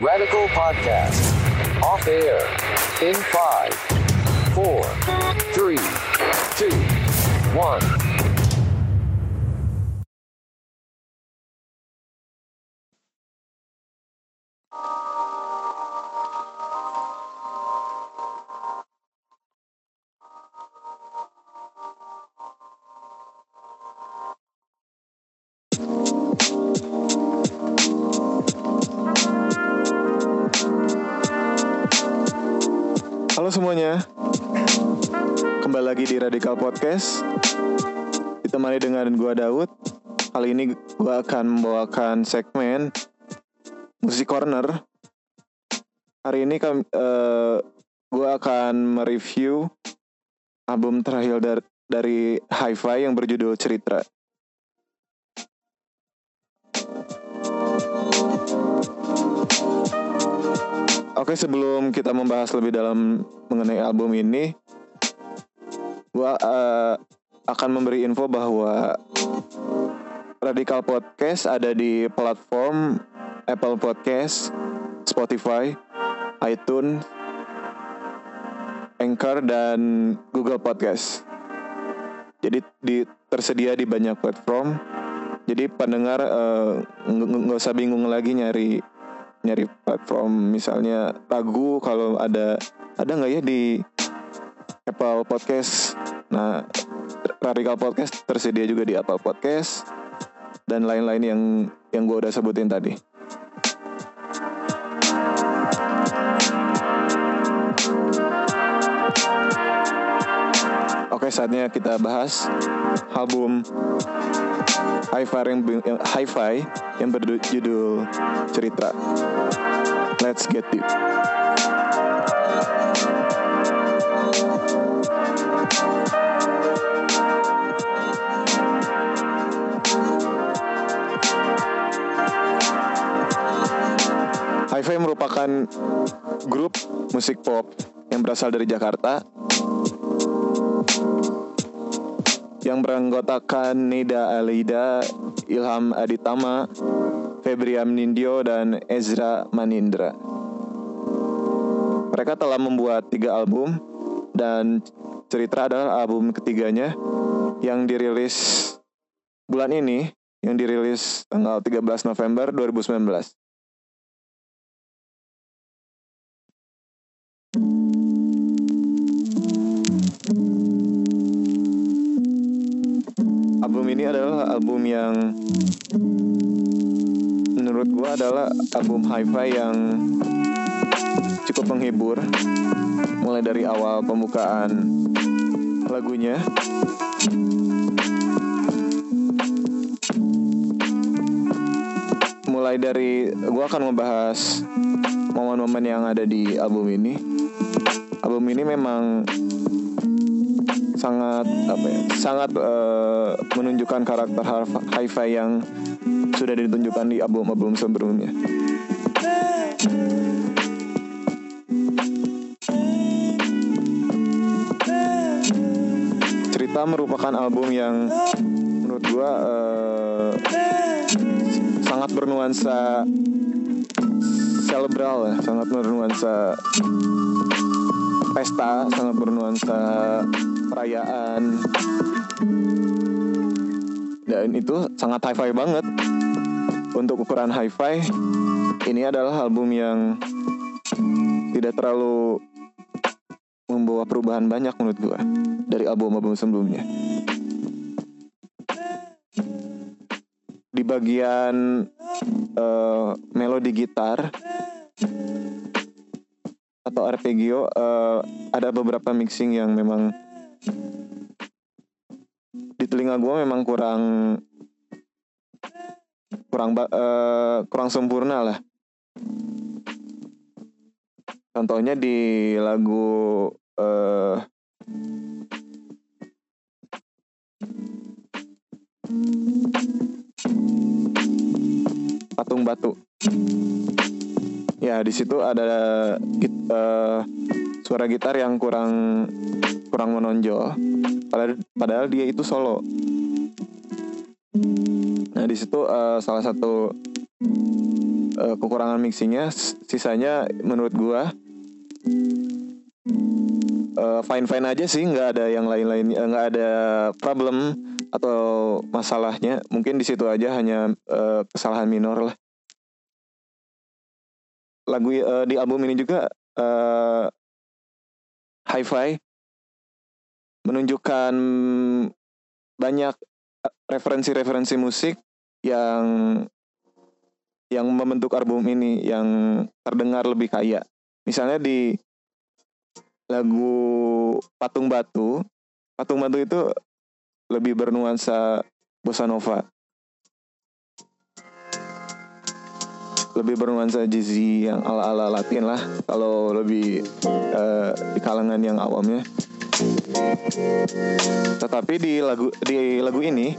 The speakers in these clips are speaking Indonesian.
Radical Podcast. Off air. In five, four, three, two, one. Podcast. Ditemani dengan gua Daud. Kali ini gua akan membawakan segmen Musik Corner. Hari ini kami, eh, gua akan mereview Album terakhir dar- dari Hi-Fi yang berjudul Cerita Oke sebelum kita membahas lebih dalam mengenai album ini, gua eh, akan memberi info bahwa Radikal Podcast ada di platform Apple Podcast, Spotify, iTunes, Anchor dan Google Podcast. Jadi di, tersedia di banyak platform. Jadi pendengar eh, nggak nggak usah bingung lagi nyari nyari platform misalnya lagu kalau ada ada nggak ya di Apple Podcast. Nah, Radikal Podcast tersedia juga di Apple Podcast dan lain-lain yang yang gue udah sebutin tadi. Oke, saatnya kita bahas album Hi-Fi yang, yang berjudul Cerita. Let's get deep. Hi-Fi merupakan grup musik pop yang berasal dari Jakarta yang beranggotakan Nida Alida, Ilham Aditama, Febriam Nindyo, dan Ezra Manindra. Mereka telah membuat tiga album dan Cerita adalah album ketiganya yang dirilis bulan ini, yang dirilis tanggal 13 November 2019. Album ini adalah album yang menurut gua adalah album hi-fi yang cukup menghibur mulai dari awal pembukaan lagunya. Mulai dari gua akan membahas momen-momen yang ada di album ini album ini memang sangat apa ya sangat eh, menunjukkan karakter hi-fi yang sudah ditunjukkan di album-album sebelumnya. Cerita merupakan album yang menurut gua eh, sangat bernuansa celebral ya, sangat bernuansa pesta, sangat bernuansa perayaan. Dan itu sangat hi-fi banget. Untuk ukuran hi-fi ini adalah album yang tidak terlalu membawa perubahan banyak menurut gua dari album-album sebelumnya. Di bagian uh, melodi gitar atau arpeggio uh, ada beberapa mixing yang memang di telinga gue memang kurang kurang uh, kurang sempurna lah. Contohnya di lagu uh, patung batu ya di situ ada uh, suara gitar yang kurang kurang menonjol. Padahal padahal dia itu solo. Nah di situ uh, salah satu uh, kekurangan mixingnya sisanya menurut gua uh, fine fine aja sih nggak ada yang lain-lain nggak ada problem atau masalahnya. Mungkin di situ aja hanya uh, kesalahan minor lah lagu uh, di album ini juga uh, hi-fi menunjukkan banyak referensi-referensi musik yang yang membentuk album ini yang terdengar lebih kaya. Misalnya di lagu Patung Batu, Patung Batu itu lebih bernuansa bossa nova. Lebih bernuansa jazzy yang ala-ala Latin lah kalau lebih uh, di kalangan yang awamnya. Tetapi di lagu di lagu ini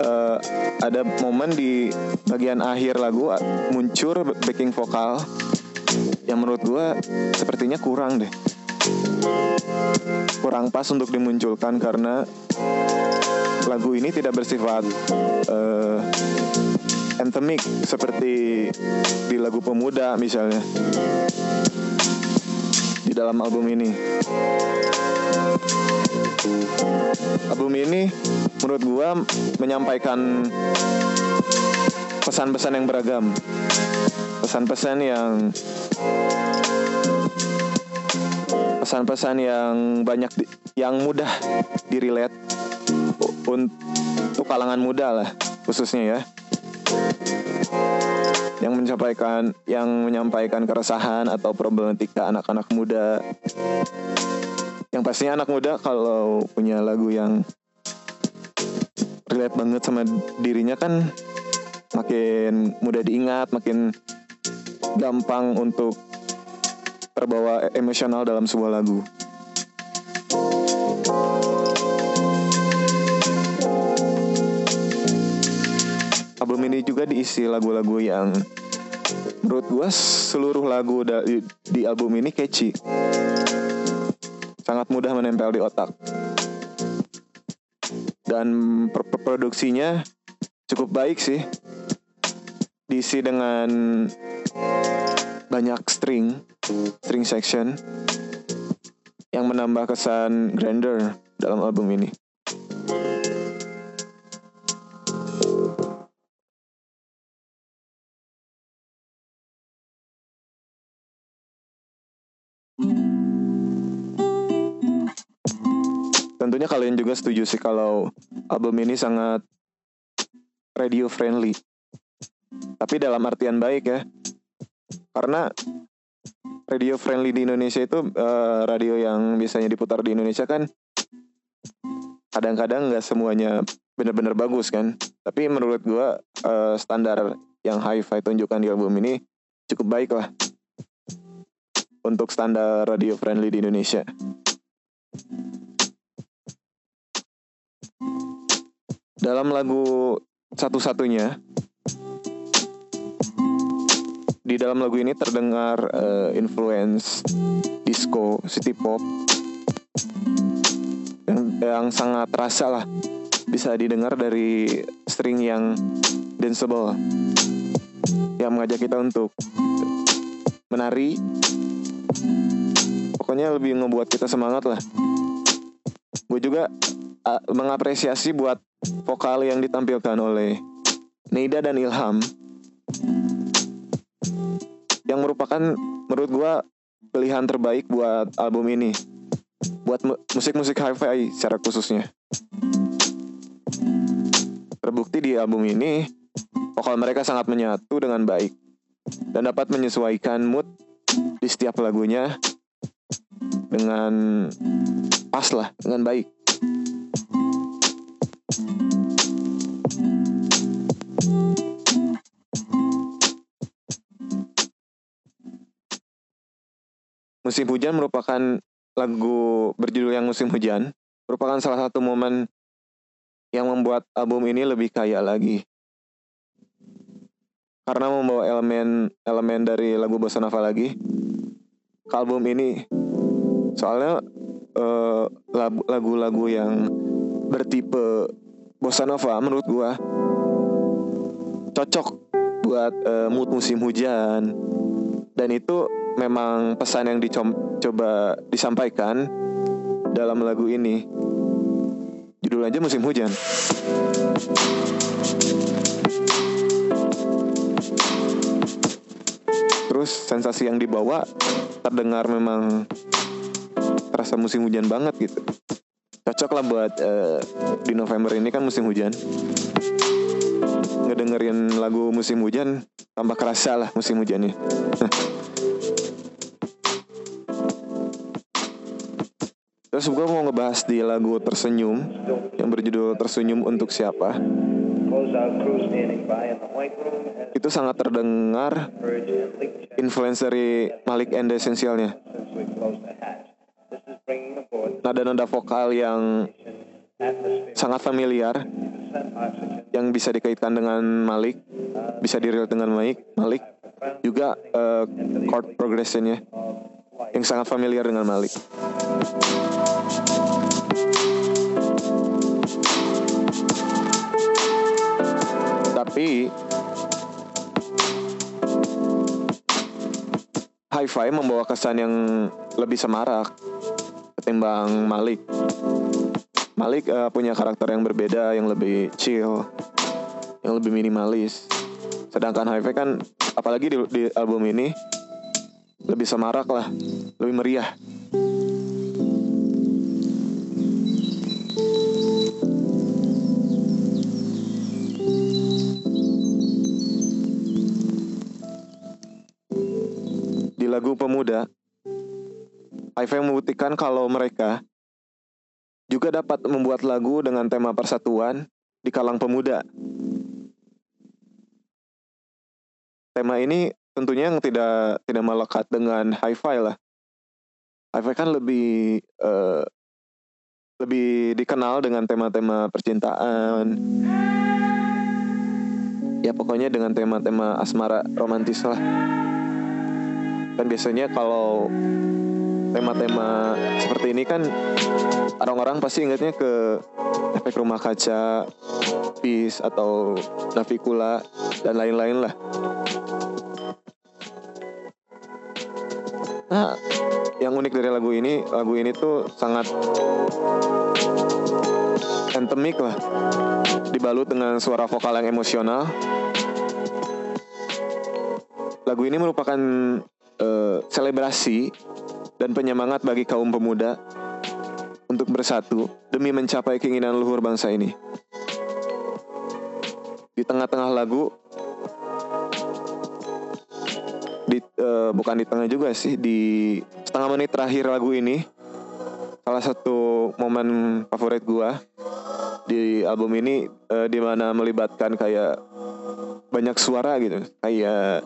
uh, ada momen di bagian akhir lagu muncul backing vokal yang menurut gue sepertinya kurang deh kurang pas untuk dimunculkan karena lagu ini tidak bersifat uh, anthemic seperti di lagu pemuda misalnya. Di dalam album ini. Album ini menurut gue menyampaikan pesan-pesan yang beragam. Pesan-pesan yang pesan-pesan yang banyak di, yang mudah dirilet untuk kalangan muda lah khususnya ya yang menyampaikan yang menyampaikan keresahan atau problematika anak-anak muda. Yang pastinya anak muda kalau punya lagu yang relate banget sama dirinya kan makin mudah diingat makin gampang untuk terbawa emosional dalam sebuah lagu ini juga diisi lagu-lagu yang menurut gue seluruh lagu di, di album ini catchy. Sangat mudah menempel di otak. Dan produksinya cukup baik sih. Diisi dengan banyak string string section yang menambah kesan grander dalam album ini Tentunya kalian juga setuju sih kalau album ini sangat radio friendly. Tapi dalam artian baik ya. Karena radio friendly di Indonesia itu uh, radio yang biasanya diputar di Indonesia kan kadang-kadang nggak semuanya benar-benar bagus kan. Tapi menurut gua uh, standar yang hi-fi tunjukkan di album ini cukup baik lah untuk standar radio friendly di Indonesia. Dalam lagu satu-satunya di dalam lagu ini terdengar uh, influence disco, city pop yang, yang sangat terasa lah bisa didengar dari string yang danceable yang mengajak kita untuk menari. Pokoknya lebih ngebuat kita semangat lah. Gue juga uh, mengapresiasi buat vokal yang ditampilkan oleh Neida dan Ilham. Yang merupakan menurut gue pilihan terbaik buat album ini. Buat musik-musik hi-fi secara khususnya. Terbukti di album ini vokal mereka sangat menyatu dengan baik dan dapat menyesuaikan mood di setiap lagunya dengan pas lah dengan baik Musim Hujan merupakan lagu berjudul yang Musim Hujan, merupakan salah satu momen yang membuat album ini lebih kaya lagi. Karena membawa elemen-elemen dari lagu Bossa Nova lagi ke album ini. Soalnya uh, lagu-lagu yang bertipe Bossa Nova menurut gua cocok buat uh, mood musim hujan. Dan itu memang pesan yang dicoba disampaikan dalam lagu ini. Judul aja musim hujan. Terus sensasi yang dibawa terdengar memang terasa musim hujan banget gitu. Cocok lah buat uh, di November ini kan musim hujan ngedengerin lagu musim hujan tambah kerasa lah musim hujannya Terus gue mau ngebahas di lagu Tersenyum yang berjudul Tersenyum untuk siapa. Itu sangat terdengar influence dari Malik and Essentialnya. Nada-nada vokal yang sangat familiar yang bisa dikaitkan dengan Malik, bisa dirilis dengan Malik, Malik juga uh, chord progressionnya yang sangat familiar dengan Malik. Tapi Hi-Fi membawa kesan yang lebih semarak ketimbang Malik. Malik uh, punya karakter yang berbeda, yang lebih chill, yang lebih minimalis. Sedangkan Hi-Fi kan, apalagi di, di album ini lebih semarak lah, lebih meriah. Di lagu Pemuda, Ive membuktikan kalau mereka juga dapat membuat lagu dengan tema persatuan di kalang pemuda. Tema ini tentunya yang tidak tidak melekat dengan hi-fi lah. Hi-fi kan lebih uh, lebih dikenal dengan tema-tema percintaan. Ya pokoknya dengan tema-tema asmara romantis lah kan biasanya kalau tema-tema seperti ini kan orang-orang pasti ingatnya ke efek rumah kaca, Peace atau Navikula dan lain-lain lah. Nah, yang unik dari lagu ini, lagu ini tuh sangat anthemic lah, dibalut dengan suara vokal yang emosional. Lagu ini merupakan uh, selebrasi dan penyemangat bagi kaum pemuda untuk bersatu demi mencapai keinginan luhur bangsa ini. Di tengah-tengah lagu, di, uh, bukan di tengah juga sih, di setengah menit terakhir lagu ini, salah satu momen favorit gua di album ini uh, di mana melibatkan kayak banyak suara gitu, kayak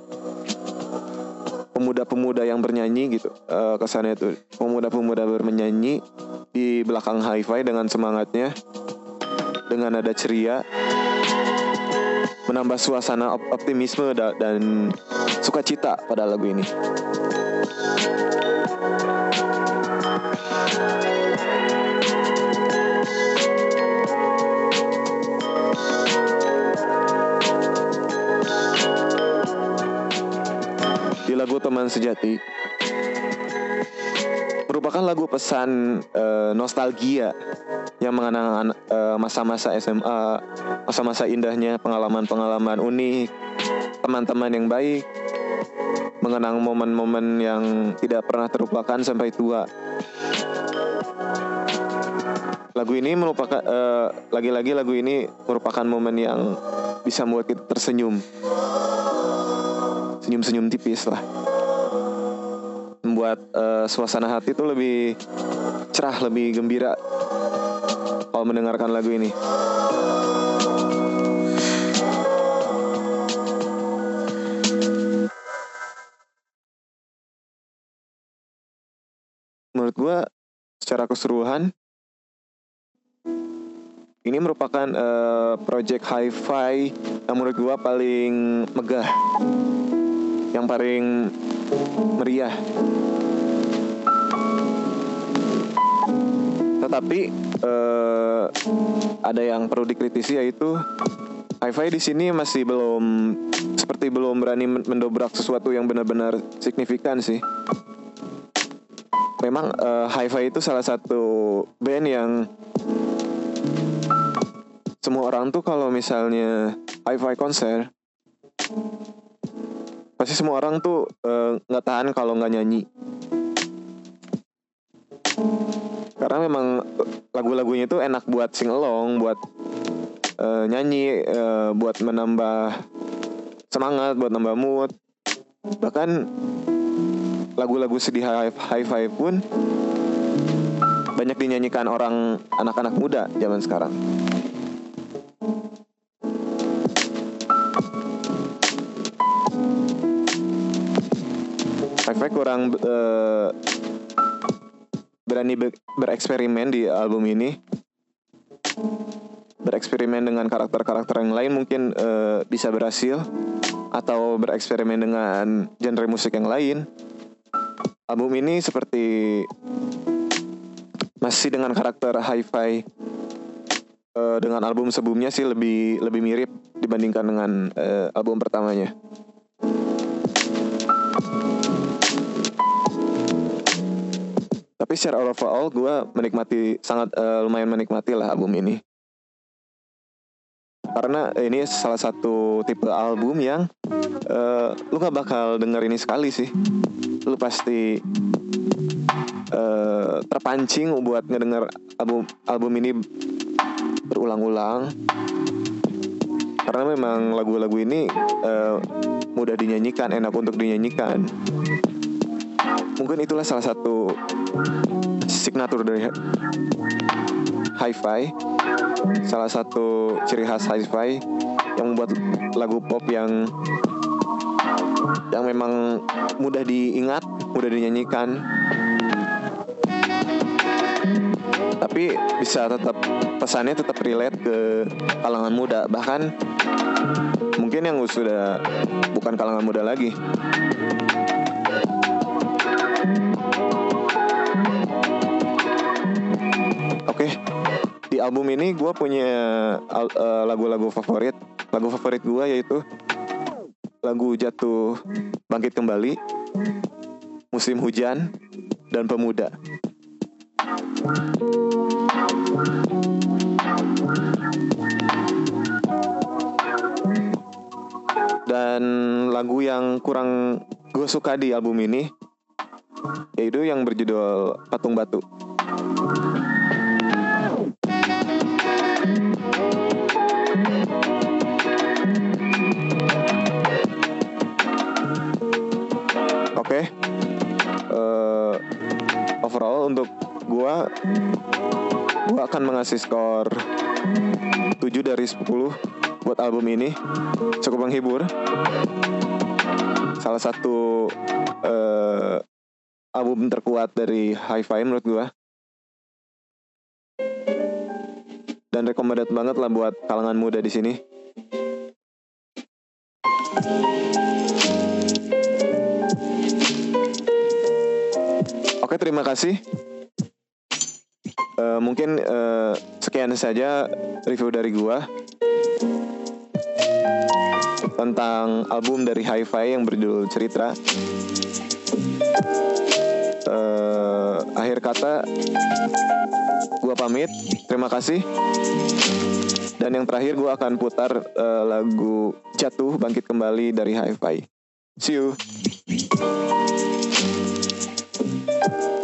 pemuda-pemuda yang bernyanyi gitu uh, kesannya itu pemuda-pemuda bernyanyi di belakang hi-fi dengan semangatnya dengan nada ceria menambah suasana optimisme dan sukacita pada lagu ini. Lagu Teman Sejati merupakan lagu pesan uh, nostalgia yang mengenang uh, masa-masa SMA, masa-masa indahnya, pengalaman-pengalaman unik, teman-teman yang baik, mengenang momen-momen yang tidak pernah terlupakan sampai tua. Lagu ini merupakan uh, lagi-lagi lagu ini merupakan momen yang bisa membuat kita tersenyum senyum-senyum tipis lah. Membuat uh, suasana hati itu lebih cerah lebih gembira kalau mendengarkan lagu ini. Menurut gue secara keseluruhan ini merupakan uh, project hi-fi yang menurut gue paling megah yang paling meriah. Tetapi uh, ada yang perlu dikritisi yaitu Hi-Fi di sini masih belum seperti belum berani men- mendobrak sesuatu yang benar-benar signifikan sih. Memang eh, Hi-Fi itu salah satu band yang semua orang tuh kalau misalnya Hi-Fi konser pasti semua orang tuh eh, nggak tahan kalau nggak nyanyi. Karena memang lagu-lagunya itu enak buat sing along, buat eh, nyanyi, eh, buat menambah semangat, buat nambah mood. Bahkan lagu-lagu sedih high five pun banyak dinyanyikan orang anak-anak muda zaman sekarang. Kurang eh, berani be- bereksperimen di album ini. Bereksperimen dengan karakter-karakter yang lain mungkin eh, bisa berhasil. Atau bereksperimen dengan genre musik yang lain. Album ini seperti masih dengan karakter hi-fi Eh, dengan album sebelumnya sih lebih lebih mirip dibandingkan dengan eh, album pertamanya tapi secara overall gue menikmati sangat eh, lumayan menikmati lah album ini. Karena ini salah satu tipe album yang eh, lu nggak bakal denger ini sekali sih. Lu pasti eh, terpancing buat ngedenger album album ini berulang-ulang. Karena memang lagu-lagu ini eh, mudah dinyanyikan enak untuk dinyanyikan mungkin itulah salah satu signatur dari hi-fi salah satu ciri khas hi-fi yang membuat lagu pop yang yang memang mudah diingat, mudah dinyanyikan. Tapi bisa tetap pesannya tetap relate ke kalangan muda, bahkan mungkin yang sudah bukan kalangan muda lagi. Album ini gue punya eh, lagu-lagu favorit. Lagu favorit gue yaitu lagu Jatuh Bangkit Kembali, Musim Hujan, dan Pemuda. Dan lagu yang kurang gue suka di album ini yaitu yang berjudul Patung Batu. Overall untuk gua gua akan mengasih skor 7 dari 10 buat album ini. Cukup menghibur. Salah satu eh, album terkuat dari Hi-Fi menurut gua. Dan recommended banget lah buat kalangan muda di sini. Terima kasih. Eh, mungkin eh, sekian saja review dari gua tentang album dari Hi-Fi yang berjudul Cerita. Eh, akhir kata, gua pamit. Terima kasih. Dan yang terakhir gua akan putar eh, lagu Jatuh Bangkit Kembali dari Hi-Fi. See you. thank you